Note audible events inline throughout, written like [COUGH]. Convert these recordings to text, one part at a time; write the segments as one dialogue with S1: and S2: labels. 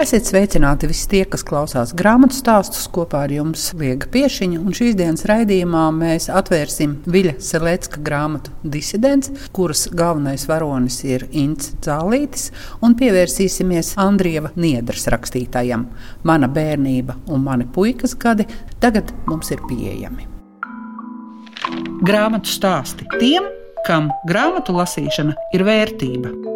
S1: Esiet sveicināti visi tie, kas klausās grāmatu stāstus kopā ar jums Liega Piešiņa. Un šīs dienas raidījumā mēs atvērsim Viļa Selecka grāmatu Disidents, kuras galvenais varonis ir Ints Zālītis, un pievērsīsimies Andrieva Niedras rakstītājam. Mana bērnība un mani puikas gadi tagad mums ir pieejami. Grāmatu stāsti tiem, kam grāmatu lasīšana ir vērtība.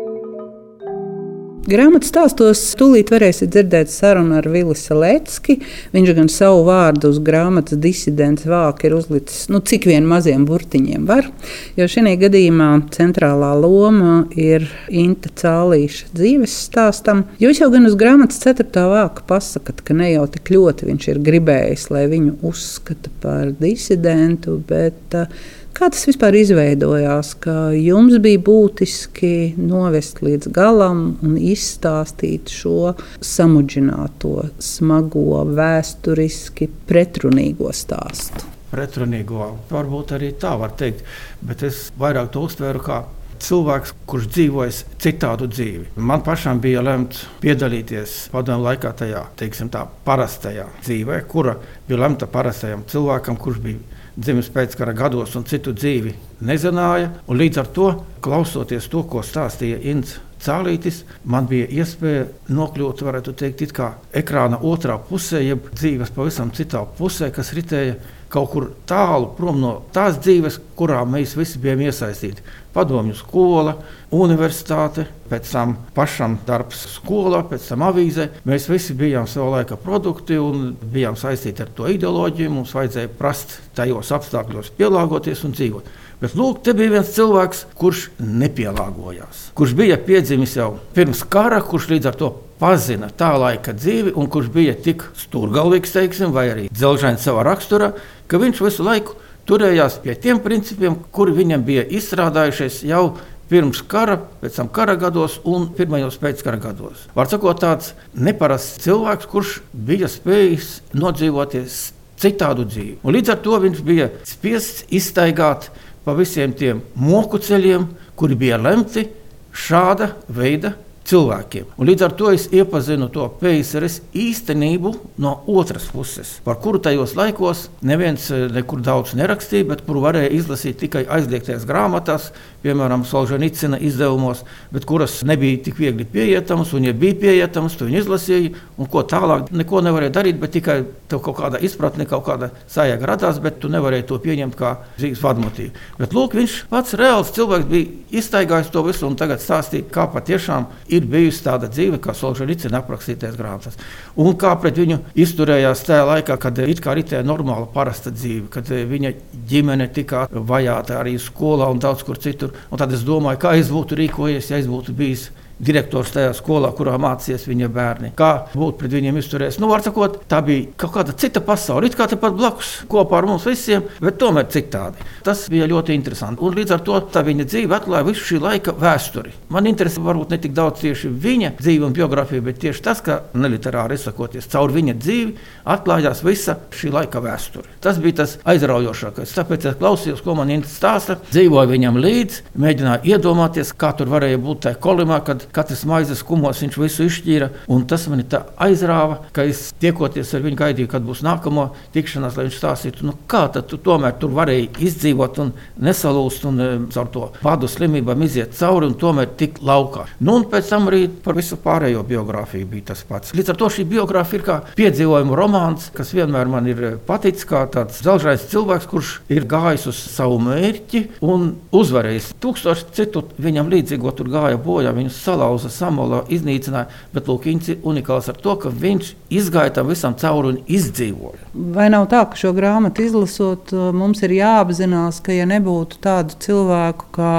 S1: Grāmatā stāstos tūlīt varēsiet dzirdēt sarunu ar Vili Salecki. Viņš gan savu vārdu uz grāmatas disidents vāku ir uzlicis, nu, cik vien maziem burtiņiem var. Jo šajā gadījumā centrālā loma ir Inte Cālīša dzīves stāstam. Jūs jau gan uz grāmatas 4. vāka pasakat, ka ne jau tik ļoti viņš ir gribējis, lai viņu uzskata par disidentu, bet uh, Kā tas vispār izveidojās, ka jums bija būtiski novest līdz galam un izstāstīt šo samudžināto, smago, vēsturiski pretrunīgo stāstu?
S2: Pretrunīgo, varbūt arī tā var teikt, bet es vairāk to uztveru kā cilvēks, kurš dzīvojas citādu dzīvi. Man pašam bija lemts piedalīties padomu laikā tajā, teiksim, tā parastajā dzīvē, kura bija lemta parastajam cilvēkam, kurš bija dzimis pēckara gados un citu dzīvi nezināja. Līdz ar to, klausoties to, ko stāstīja Inns Cālītis, man bija iespēja nokļūt, varētu teikt, ekrāna otrā pusē, jeb dzīves pavisam citā pusē, kas ritēja kaut kur tālu prom no tās dzīves, kurā mēs visi bijām iesaistīti. Padomju skola, universitāte, pēc tam pašam darbs skolā, pēc tam avīzē. Mēs visi bijām savā laika produkti un bijām saistīti ar to ideoloģiju. Mums vajadzēja prast tajos apstākļos pielāgoties un dzīvot. Bet lūk, te bija viens cilvēks, kurš nepielāgojās, kurš bija piedzimis jau pirms kara, kurš līdz ar to pazina tā laika dzīvi, un kurš bija tik stūrgalvīgs, teiksim, vai arī dzelžains savā raksturā, ka viņš visu laiku turējās pie tiem principiem, kuri viņam bija izstrādājušies jau pirms kara, pēc tam kara gados un pirmajos pēckara gados. Var sakot, tāds neparasts cilvēks, kurš bija spējis nodzīvoties citādu dzīvi. Un līdz ar to viņš bija spiests iztaigāt pa visiem tiem moku ceļiem, kuri bija lemti šāda veida cilvēkiem. Un līdz ar to es iepazinu to PSRS īstenību no otras puses, par kuru tajos laikos neviens eh, nekur daudz nerakstīja, bet kuru varēja izlasīt tikai aizliegtajās grāmatās, piemēram, Solžanicina izdevumos, bet kuras nebija tik viegli pieejamas, un, ja bija pieejamas, tu viņu izlasīji, un ko tālāk neko nevarēja darīt, bet tikai tev kaut kāda izpratne, kaut kāda sajēga radās, bet tu nevarēji to pieņemt kā dzīves vadmotīvu. Bet lūk, viņš pats reāls cilvēks bija iztaigājis to visu un tagad stāstīja, kā patiešām ir bijusi tāda dzīve, kā Solžēnicina aprakstītais grāmatas. Un kā pret viņu izturējās tajā laikā, kad it kā ritēja normāla, parasta dzīve, kad eh, viņa ģimene tika vajāta arī skolā un daudz kur citur. Un tad es domāju, kā es būtu rīkojies, ja es būtu bijis direktors tajā skolā, kurā mācījās viņa bērni. Kā būt pret viņiem izturēties? Nu, sakot, tā bija kaut kāda cita pasaule. It kā tepat blakus kopā ar mums visiem, bet tomēr citādi. Tas bija ļoti interesanti. Un līdz ar to viņa dzīve atklāja visu šī laika vēsturi. Man interesē varbūt ne tik daudz tieši viņa dzīve un biogrāfija, bet tieši tas, ka neliterāri izsakoties caur viņa dzīvi, atklājās visa šī laika vēsture. Tas bija tas aizraujošākais. Tāpēc es klausījos, ko man stāsta, dzīvoju viņam līdzi, mēģināju iedomāties, kā tur varēja būt tajā kolimā, kad katrs maizes kumos viņš visu izšķīra. Tas man aizrāva, ka es tiekoties ar viņu gaidīju, kad būs nākamā tikšanās, lai viņš stāstītu, nu, kā tu tomēr tur varēji izdzīvot un nesalūst un caur to vadu slimībām iziet cauri un tomēr tik laukā. Nu, un pēc tam arī par visu pārējo biogrāfiju bija tas pats. Līdz ar to šī biogrāfija ir kā piedzīvojuma romāns, kas vienmēr man ir eh, paticis kā tāds zelžais cilvēks, kurš ir gājis uz savu mērķi un uzvarējis. Tūkstoši citu viņam līdzīgo tur gāja bojā, viņus salauza, samola, iznīcināja. Bet Lūkīns ir unikāls ar to, ka viņš izgāja tam visam cauri un izdzīvoja.
S1: Vai nav tā, ka šo grāmatu izlasot, uh, mums ir jāapzinās, ka ja nebūtu tādu cilvēku kā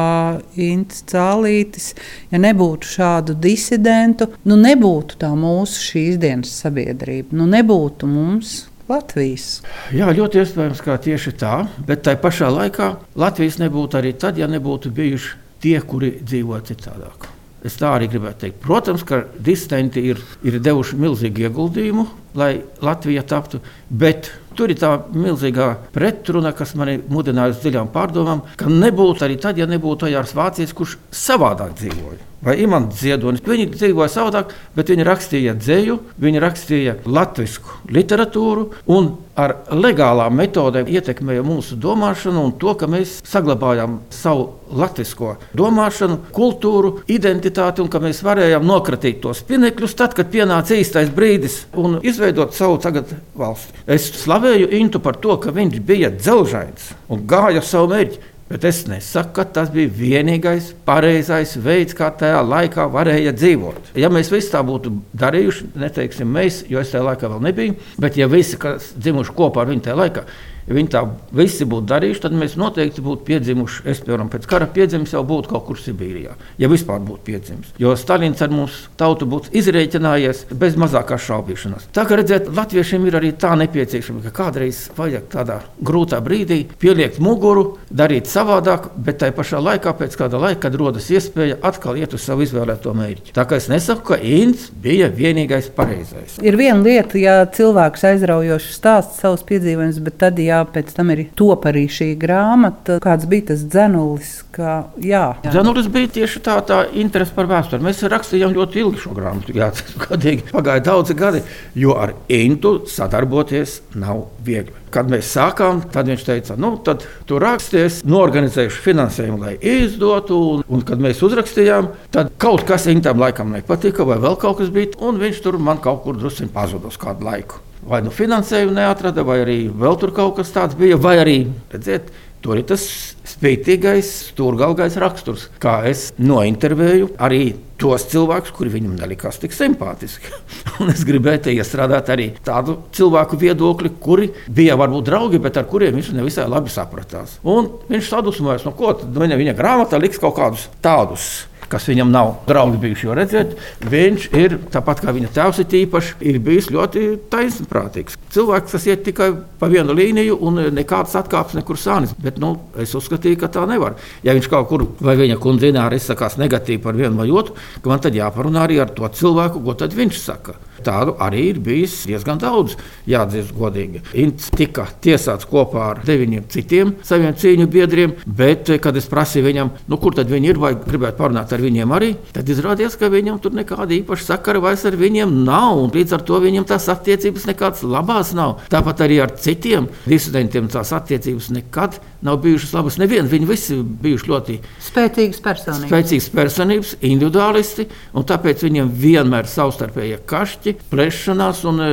S1: Ints Cālītis, ja nebūtu šādu disidentu, nu nebūtu tā mūsu šīs dienas sabiedrība, nu nebūtu mums. Latvijas.
S2: Jā, ļoti iespējams, ka tieši tā, bet tai pašā laikā Latvijas nebūtu arī tad, ja nebūtu bijuši tie, kuri dzīvo citādāk. Es tā arī gribētu teikt. Protams, ka disidenti ir, ir devuši milzīgu ieguldījumu, lai Latvija taptu, bet Tur ir tā milzīgā pretruna, kas man mudināja uz dziļām pārdomām, ka nebūtu arī tad, ja nebūtu Ojārs Vācijas, kurš savādāk dzīvoja. Vai imants ziedonis. Viņi dzīvoja savādāk, bet viņi rakstīja dzēju, viņi rakstīja latviešu literatūru un ar legālām metodēm ietekmēja mūsu domāšanu un to, ka mēs saglabājām savu latviešu domāšanu, kultūru, identitāti un ka mēs varējām nokratīt tos pinekļus tad, kad pienāca īstais brīdis un izveidot savu tagad valsti. Es slavēju Intu par to, ka viņš bija dzelžains un gāja savu mērķi. Bet es nesaku, ka tas bija vienīgais pareizais veids, kā tajā laikā varēja dzīvot. Ja mēs visi tā būtu darījuši, neteiksim mēs, jo es tajā laikā vēl nebiju, bet ja visi, kas dzimuši kopā ar viņu tajā laikā, Ja viņi tā visi būtu darījuši, tad mēs noteikti būtu piedzimuši. Es, piemēram, pēc kara piedzimis jau būtu kaut kur Sibīrijā, ja vispār būtu piedzimis. Jo Stalins ar mums tautu būtu izreikinājies bez mazākās šaubīšanās. Tā kā redzēt, latviešiem ir arī tā nepieciešama, ka kādreiz vajag tādā grūtā brīdī pieliekt muguru, darīt savādāk, bet tai pašā laikā, pēc kāda laika, kad rodas iespēja atkal iet uz savu izvēlēto mērķi. Tā kā es nesaku, ka Inns bija vienīgais pareizais.
S1: Ir viena lieta, ja cilvēks aizraujoši stāsta savus piedzīvojumus, bet tad, ja jā, pēc tam ir top arī šī grāmata. Kāds bija tas dzenulis? Kā, jā.
S2: Dzenulis bija tieši tā, tā interese par vēsturi. Mēs rakstījām ļoti ilgi šo grāmatu. Jā, gadīgi, pagāja daudzi gadi, jo ar Intu sadarboties nav viegli. Kad mēs sākām, tad viņš teica, nu, tad tu raksties, norganizējuši finansējumu, lai izdotu. Un, un kad mēs uzrakstījām, tad kaut kas viņam laikam nepatika, vai vēl kaut kas bija, un viņš tur man kaut kur drusku pazuda uz kādu laiku vai nu finansējumu neatrada, vai arī vēl tur kaut kas tāds bija, vai arī, redziet, tur ir tas spēcīgais, stūrgalgais raksturs. Kā es nointervēju arī tos cilvēkus, kuri viņam nelikās tik simpātiski. [LAUGHS] Un es gribēju iestrādāt arī tādu cilvēku viedokli, kuri bija varbūt draugi, bet ar kuriem viņš nevisai labi sapratās. Un viņš sadusmojās, no ko tad viņa, viņa grāmatā liks kaut kādus tādus kas viņam nav draugi bijuši. Jo redziet, viņš ir tāpat kā viņa tēvs, ir īpaši ir bijis ļoti taisnprātīgs. Cilvēks, kas iet tikai pa vienu līniju un nekādas atkāpes nekur sānis. Bet nu, es uzskatīju, ka tā nevar. Ja viņš kaut kur vai viņa kundzināra izsakās negatīvi par vienu vai otru, man tad jāparunā arī ar to cilvēku, ko viņš saka. Tādu arī ir bijis diezgan daudz, jāatzīst godīgi. Ints tika tiesāts kopā ar deviņiem citiem saviem cīņu biedriem, bet, kad es prasīju viņam, nu, kur tad viņi ir, vai gribētu parunāt ar viņiem arī, tad izrādījās, ka viņam tur nekāda īpaša sakara vairs ar viņiem nav. Līdz ar to viņam tās attiecības nekādas labās nav. Tāpat arī ar citiem disidentiem tās attiecības nekad nav bijušas labas. Nevienu viņi visi bijuši ļoti
S1: spēcīgas personības.
S2: Spēcīgas personības, individuālisti, un tāpēc viņiem vienmēr savstarpēji kašķi, plešanās un e,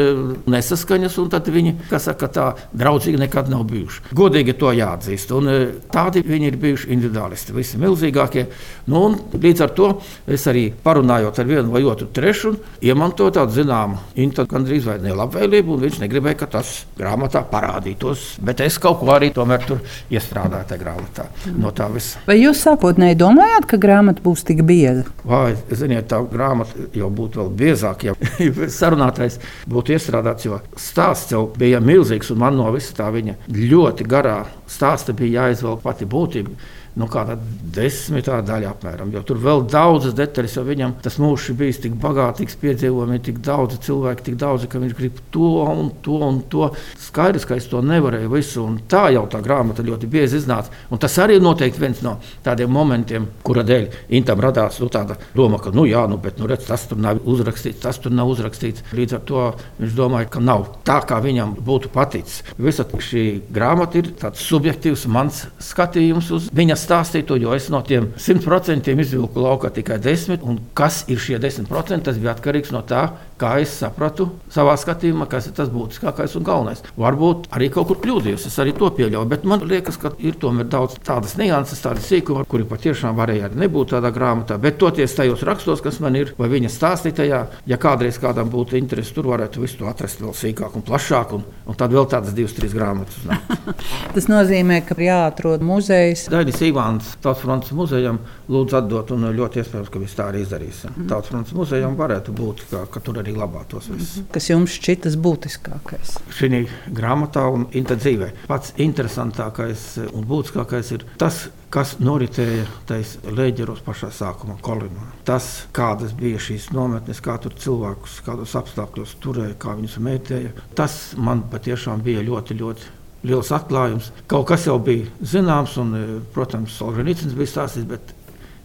S2: nesaskaņas, un tad viņi, kas saka, tā draudzīgi nekad nav bijuši. Godīgi to jāatzīst, un e, tādi viņi ir bijuši individuālisti, visi milzīgākie. Nu, līdz ar to es arī parunājot ar vienu vai otru trešu, iemantoju tādu zināmu, intu gandrīz vai nelabvēlību, un viņš negribēja, ka tas grāmatā parādītos, bet es kaut ko arī tomēr tur iestrādāju tajā grāmatā no tā visa.
S1: Vai jūs sākotnēji domājāt, ka grāmata būs tik bieza?
S2: Vai, ziniet, tā grāmata jau būtu vēl biezāka, ja [LAUGHS] sarunātais būtu iestrādāts, jo stāsts jau bija milzīgs, un man no visa tā viņa ļoti garā stāsta bija jāizvelk pati būtība nu, kāda desmitā daļa apmēram. Jo tur vēl daudzas detaļas, jo viņam tas mūžs ir bijis tik bagātīgs, piedzīvojumi, tik daudz cilvēku, tik daudz, ka viņš grib to un to un to. Skaidrs, ka es to nevarēju visu, un tā jau tā grāmata ļoti bieži iznāca. Un tas arī noteikti viens no tādiem momentiem, kura dēļ Intam radās nu, tāda doma, ka, nu, jā, nu, bet, nu, redz, tas tur nav uzrakstīts, tas tur nav uzrakstīts. Līdz ar to viņš domāja, ka nav tā, kā viņam būtu paticis. Visa šī grāmata ir tāds subjektīvs mans skatījums uz viņas stāstītu, jo es no tiem 100% izvilku laukā tikai 10%. Un kas ir šie 10%? Tas bija atkarīgs no tā, kā es sapratu savā skatījumā, kas ir tas būtiskākais un galvenais. Varbūt arī kaut kur kļūdījos, es arī to pieļauju, bet man liekas, ka ir tomēr daudz tādas nianses, tādas sīkumi, kuri patiešām varēja arī nebūt tādā grāmatā. Bet toties tajos rakstos, kas man ir, vai viņa stāstītajā, ja kādreiz kādam būtu interesi, tur varētu visu to atrast vēl sīkāk un plašāk, un, un tad vēl tādas divas, trīs grāmatas. [LAUGHS]
S1: tas nozīmē, ka jāatrod muzejs.
S2: Daidis Ivāns Tautas frontes muzejam lūdzu atdot, un ļoti iespējams, ka mēs tā arī izdarīsim. Mm. Tautas frontes muzejam varētu būt, ka, ka tur arī glabātos. Viss.
S1: Mhm. Kas jums šķitas būtiskākais?
S2: Šī grāmatā un dzīvē pats interesantākais un būtiskākais ir tas, kas noritēja tajos leģeros pašā sākuma kolinā. Tas, kādas bija šīs nometnes, kā tur cilvēkus, kādos apstākļos turēja, kā viņus mētēja, tas man patiešām bija ļoti, ļoti liels atklājums. Kaut kas jau bija zināms, un, protams, Solženīcins bija stāstījis, bet,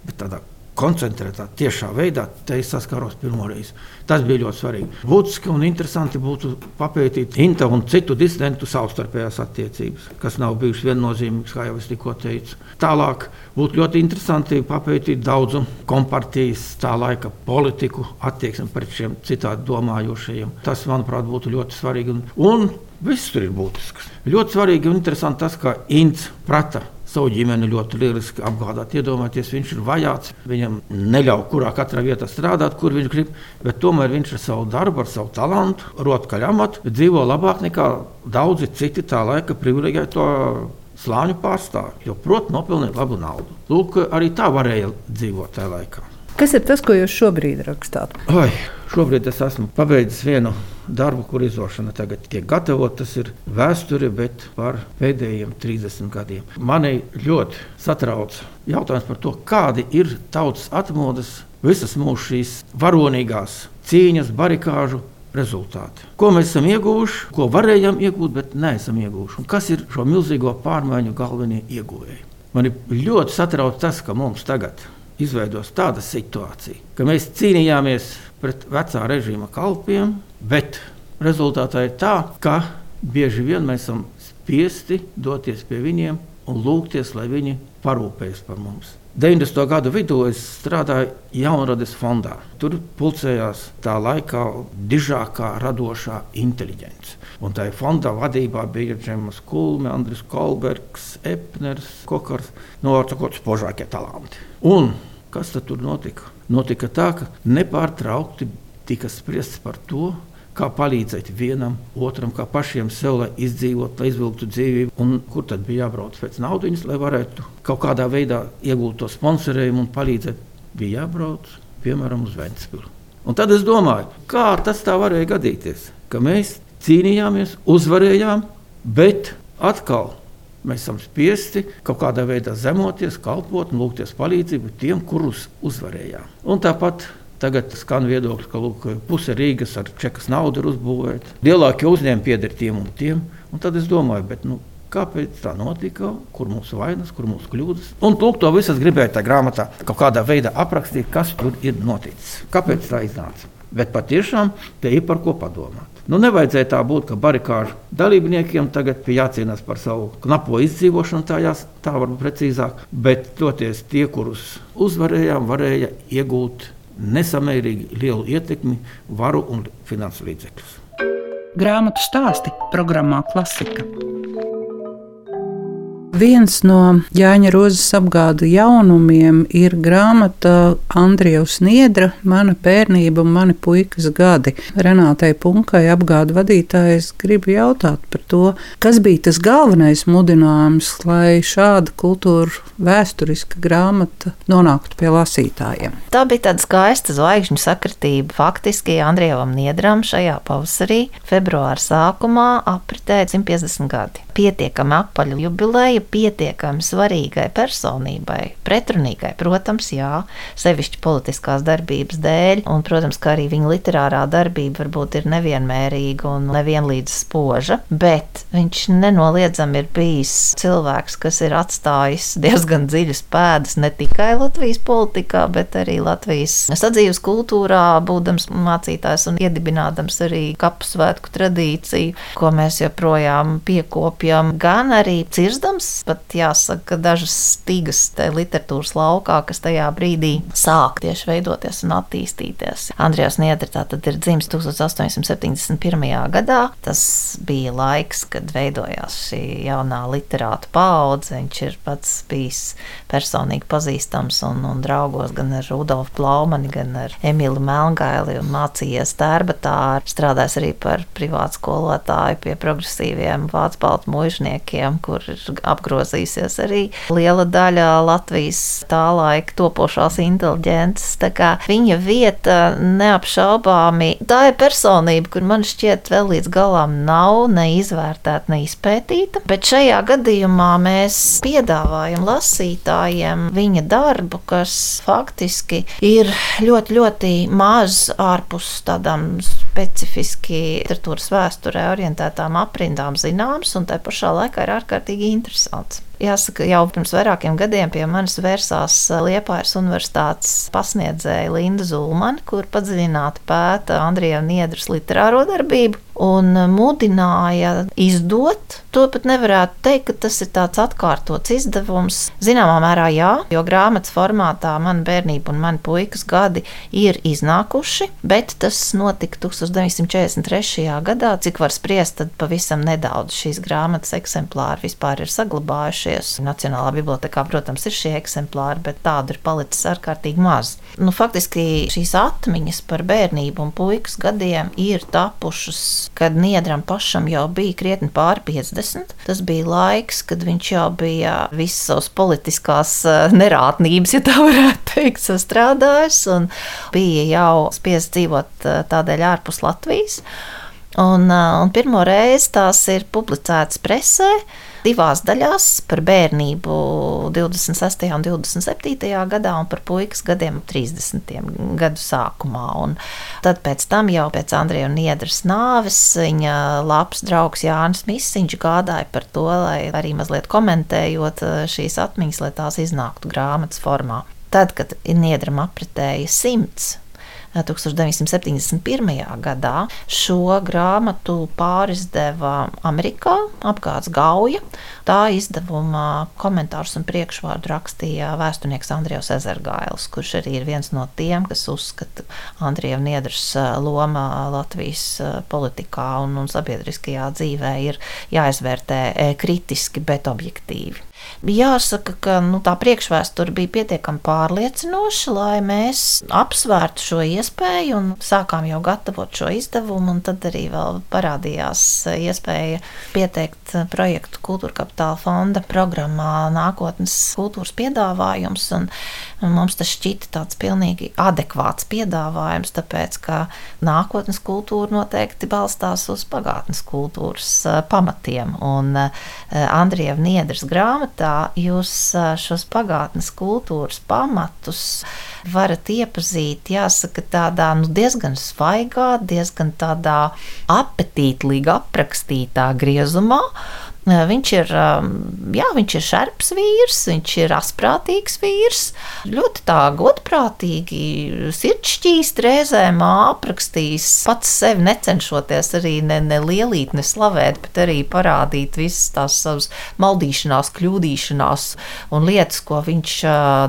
S2: bet tādā koncentrētā, tiešā veidā te saskaros pirmo reizi. Tas bija ļoti svarīgi. Būtiski un interesanti būtu papētīt Inta un citu disidentu savstarpējās attiecības, kas nav bijušas viennozīmīgas, kā jau es tikko teicu. Tālāk būtu ļoti interesanti papētīt daudzu kompartijas tā laika politiku attieksmi pret šiem citādi domājošajiem. Tas, manuprāt, būtu ļoti svarīgi. Un, un viss tur ir būtisks. Ļoti svarīgi un interesanti tas, ka Ints prata savu ģimeni ļoti lieliski apgādāt. Iedomājieties, viņš ir vajāts, viņam neļauj kurā katrā vietā strādāt, kur viņš grib, bet tomēr viņš ar savu darbu, ar savu talantu, rotkaļu amatu dzīvo labāk nekā daudzi citi tā laika privileģēto slāņu pārstāvji, jo prot nopelnīt labu naudu. Lūk, arī tā varēja dzīvot tajā laikā.
S1: Kas ir tas, ko jūs šobrīd rakstāt?
S2: Oi, šobrīd es esmu pabeidzis vienu darbu, kur izdošana tagad tiek gatavota. Tas ir vēsture, bet par pēdējiem 30 gadiem. Mani ļoti satrauc jautājums par to, kādi ir tautas atmodas, visas mūsu šīs varonīgās cīņas, barikāžu rezultāti. Ko mēs esam ieguvuši, ko varējām iegūt, bet neesam ieguvuši. Un kas ir šo milzīgo pārmaiņu galvenie ieguvēji? Mani ļoti satrauc tas, ka mums tagad izveidos tāda situācija, ka mēs cīnījāmies pret vecā režīma kalpiem, bet rezultātā ir tā, ka bieži vien mēs esam spiesti doties pie viņiem un lūgties, lai viņi parūpējas par mums. 90. gadu vidū es strādāju Jaunradas fondā. Tur pulcējās tā laikā dižākā radošā inteliģence. Un tajā fonda vadībā bija Džemas Kulme, Andris Kolbergs, Epners, Kokars, no nu, otras spožākie talanti. Un kas tur notika? Notika tā, ka nepārtraukti tika spriests par to, kā palīdzēt vienam, otram, kā pašiem sev, lai izdzīvotu, lai izvilktu dzīvību. Un kur tad bija jābrauc pēc naudas, lai varētu kaut kādā veidā iegūt to sponsorējumu un palīdzēt? Bija jābrauc piemēram uz Vēncpili. Un tad es domāju, kā tas tā varēja gadīties, ka mēs cīnījāmies, uzvarējām, bet atkal mēs esam spiesti kaut kādā veidā zemoties, kalpot un lūgties palīdzību tiem, kurus uzvarējām. Un tāpat Tagad skan viedoklis, ka lūk, puse Rīgas ar čekas naudu ir uzbūvēta. Lielākie uzņēmumi pieder tiem un tiem. Un tad es domāju, bet, nu, kāpēc tā notika, kur mūsu vainas, kur mūsu kļūdas. Un lūk, to visu es gribēju tajā grāmatā kaut kādā veidā aprakstīt, kas tur ir noticis. Kāpēc tā iznāca? Bet patiešām te ir par ko padomāt. Nu, nevajadzēja tā būt, ka barikāžu dalībniekiem tagad ir jācīnās par savu knapo izdzīvošanu, tā, jās, tā varbūt precīzāk, bet toties tie, kurus uzvarējām, varēja iegūt nesamērīgi lielu ietekmi, varu un finansu līdzekļus.
S1: Grāmatu stāsti programmā Klasika. Viens no Jāņa Rozes apgāda jaunumiem ir grāmata Andrijas Niedra, Mana bērnība un mani puikas gadi. Renātai Punkai apgāda vadītājs gribu jautāt par to, kas bija tas galvenais mudinājums, lai šāda kultūra vēsturiska grāmata nonāktu pie lasītājiem.
S3: Tā bija tāda skaista zvaigžņu sakritība. Faktiski Andrijam Niedram šajā pavasarī, februāra sākumā, apritēja 150 gadi. Pietiekami apaļu jubileja pietiekami svarīgai personībai, pretrunīgai, protams, jā, sevišķi politiskās darbības dēļ, un, protams, ka arī viņa literārā darbība varbūt ir nevienmērīga un nevienlīdz spoža, bet viņš nenoliedzami ir bijis cilvēks, kas ir atstājis diezgan dziļas pēdas ne tikai Latvijas politikā, bet arī Latvijas sadzīves kultūrā, būdams mācītājs un iedibinādams arī kapsvētku tradīciju, ko mēs joprojām piekopjam, gan arī cirzdams pat jāsaka, ka dažas stīgas literatūras laukā, kas tajā brīdī sāk tieši veidoties un attīstīties. Andrijas Niedra ir dzimis 1871. gadā. Tas bija laiks, kad veidojās šī jaunā literāta paudze. Viņš ir pats bijis personīgi pazīstams un, un draugos gan ar Rudolfu Plaumani, gan ar Emilu Melngaili un mācījies tērbatā. Strādājis arī par privātu skolotāju pie progresīviem vācu baltu mužniekiem, kur ir apgādājis apgrozīsies arī liela daļa Latvijas tā laika topošās inteliģences. Viņa vieta neapšaubāmi tā ir personība, kur man šķiet vēl līdz galam nav neizvērtēta, neizpētīta. Bet šajā gadījumā mēs piedāvājam lasītājiem viņa darbu, kas faktiski ir ļoti, ļoti maz ārpus tādām specifiski literatūras vēsturē orientētām aprindām zināms, un tā pašā laikā ir ārkārtīgi interesants. Jāsaka, jau pirms vairākiem gadiem pie manis vērsās Liepājas Universitātes pasniedzēja Linda Zulmane, kur padziļināti pēta Andrija Niedras literāro darbību un mudināja izdot. To pat nevarētu teikt, ka tas ir tāds atkārtots izdevums. Zināmā mērā jā, jo grāmatas formātā man bērnība un mani puikas gadi ir iznākuši, bet tas notika 1943. gadā. Cik var spriest, tad pavisam nedaudz šīs grāmatas eksemplāri vispār ir saglabājuši atradušies. Nacionālā bibliotekā, protams, ir šie eksemplāri, bet tādu ir palicis ārkārtīgi maz. Nu, faktiski šīs atmiņas par bērnību un puikas gadiem ir tapušas, kad Niedram pašam jau bija krietni pāri 50. Tas bija laiks, kad viņš jau bija visas savas politiskās eh, nerātnības, ja tā varētu teikt, sastrādājis un bija jau spiests dzīvot eh, tādēļ ārpus Latvijas. Un, eh, un pirmo reizi tās ir publicētas presē divās daļās par bērnību 26. un 27. gadā un par puikas gadiem 30. gadu sākumā. Un tad pēc tam jau pēc Andrija un Niedras nāves viņa labs draugs Jānis Misiņš gādāja par to, lai arī mazliet komentējot eh, šīs atmiņas, lai tās iznāktu grāmatas formā. Tad, kad Niedram apritēja simts 1971. gadā šo grāmatu pārizdeva Amerikā, apgādes Gauja. Tā izdevuma komentārus un priekšvārdu rakstīja vēsturnieks Andrijs Ezergailis, kurš arī ir viens no tiem, kas uzskata Andrija Niedras loma Latvijas politikā un, un sabiedriskajā dzīvē ir jāizvērtē kritiski, bet objektīvi. Jāsaka, ka nu, tā priekšvēsture bija pietiekami pārliecinoša, lai mēs apsvērtu šo iespēju un sākām jau gatavot šo izdevumu. Tad arī parādījās iespēja pieteikt projektu Kultūra Kapitāla fonda programmā nākotnes kultūras piedāvājums. Mums tas šķita tāds pilnīgi adekvāts piedāvājums, tāpēc ka nākotnes kultūra noteikti balstās uz pagātnes kultūras pamatiem. Un Andrieva Niedras grāmatā grāmatā jūs šos pagātnes kultūras pamatus varat iepazīt, jāsaka, tādā nu, diezgan svaigā, diezgan tādā apetītīgi aprakstītā griezumā. Viņš ir, jā, viņš ir šarps vīrs, viņš ir asprātīgs vīrs, ļoti tā godprātīgi, sirdšķīst reizēm aprakstījis, pats sevi necenšoties arī ne, ne lielīt, ne slavēt, bet arī parādīt visas tās savas maldīšanās, kļūdīšanās un lietas, ko viņš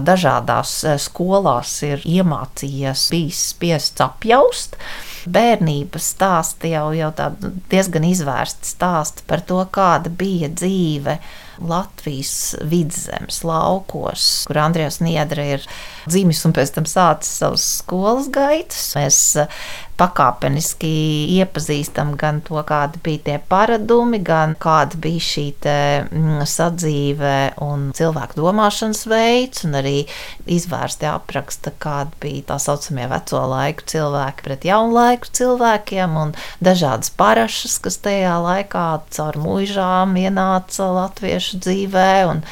S3: dažādās skolās ir iemācījies, bijis spiests apjaust bērnības stāsti jau, jau diezgan izvērsti stāsti par to, kāda bija dzīve Latvijas vidzemes laukos, kur Andrijas Niedra ir dzimis un pēc tam sācis savus skolas gaitas. Mēs pakāpeniski iepazīstam gan to, kādi bija tie paradumi, gan kāda bija šī mm, sadzīve un cilvēku domāšanas veids, un arī izvērsti apraksta, kāda bija tā saucamie veco laiku cilvēki pret jaunu laiku cilvēkiem, un dažādas parašas, kas tajā laikā caur mūžām ienāca latviešu dzīvē. Un,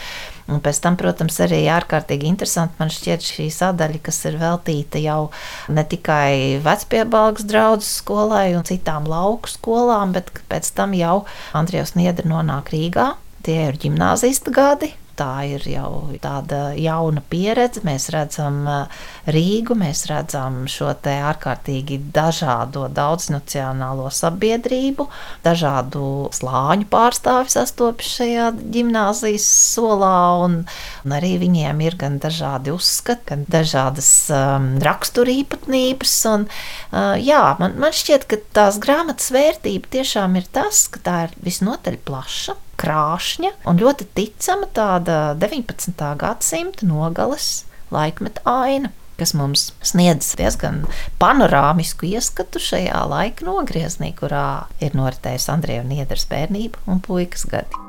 S3: Un pēc tam, protams, arī ārkārtīgi interesanti man šķiet šī sadaļa, kas ir veltīta jau ne tikai vecpiebalgas draugu skolai un citām lauku skolām, bet pēc tam jau Andrijas Niedra nonāk Rīgā. Tie ir gimnāzista gadi, tā ir jau tāda jauna pieredze. Mēs redzam uh, Rīgu, mēs redzam šo ārkārtīgi dažādo daudznacionālo sabiedrību, dažādu slāņu pārstāvju sastopas šajā gimnāzijas solā, un, un arī viņiem ir gan dažādi uzskati, gan dažādas um, raksturīpatnības. Un, uh, jā, man, man šķiet, ka tās grāmatas vērtība tiešām ir tas, ka tā ir visnotaļ plaša krāšņa un ļoti ticama tāda 19. gadsimta nogales laikmeta aina kas mums sniedz diezgan panorāmisku ieskatu šajā laika nogriezienī, kurā ir noritējusi Andrija Niedras bērnība un puikas gadi.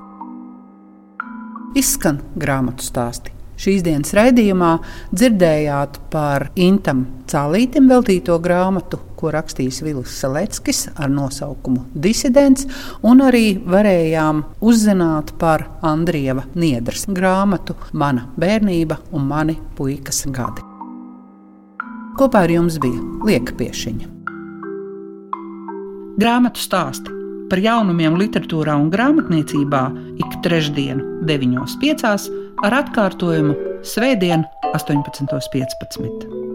S1: Izskan grāmatu stāsti. Šīs dienas raidījumā dzirdējāt par Intam Cālītam veltīto grāmatu, ko rakstījis Vilis Seleckis ar nosaukumu Disidents, un arī varējām uzzināt par Andrieva Niedras grāmatu Mana bērnība un mani puikas gadi. Kopā ar jums bija Lieka Piešiņa. Grāmatu stāsti par jaunumiem literatūrā un grāmatniecībā ik trešdienu, 9.5 ar atkārtojumu Svētdien, 18.15.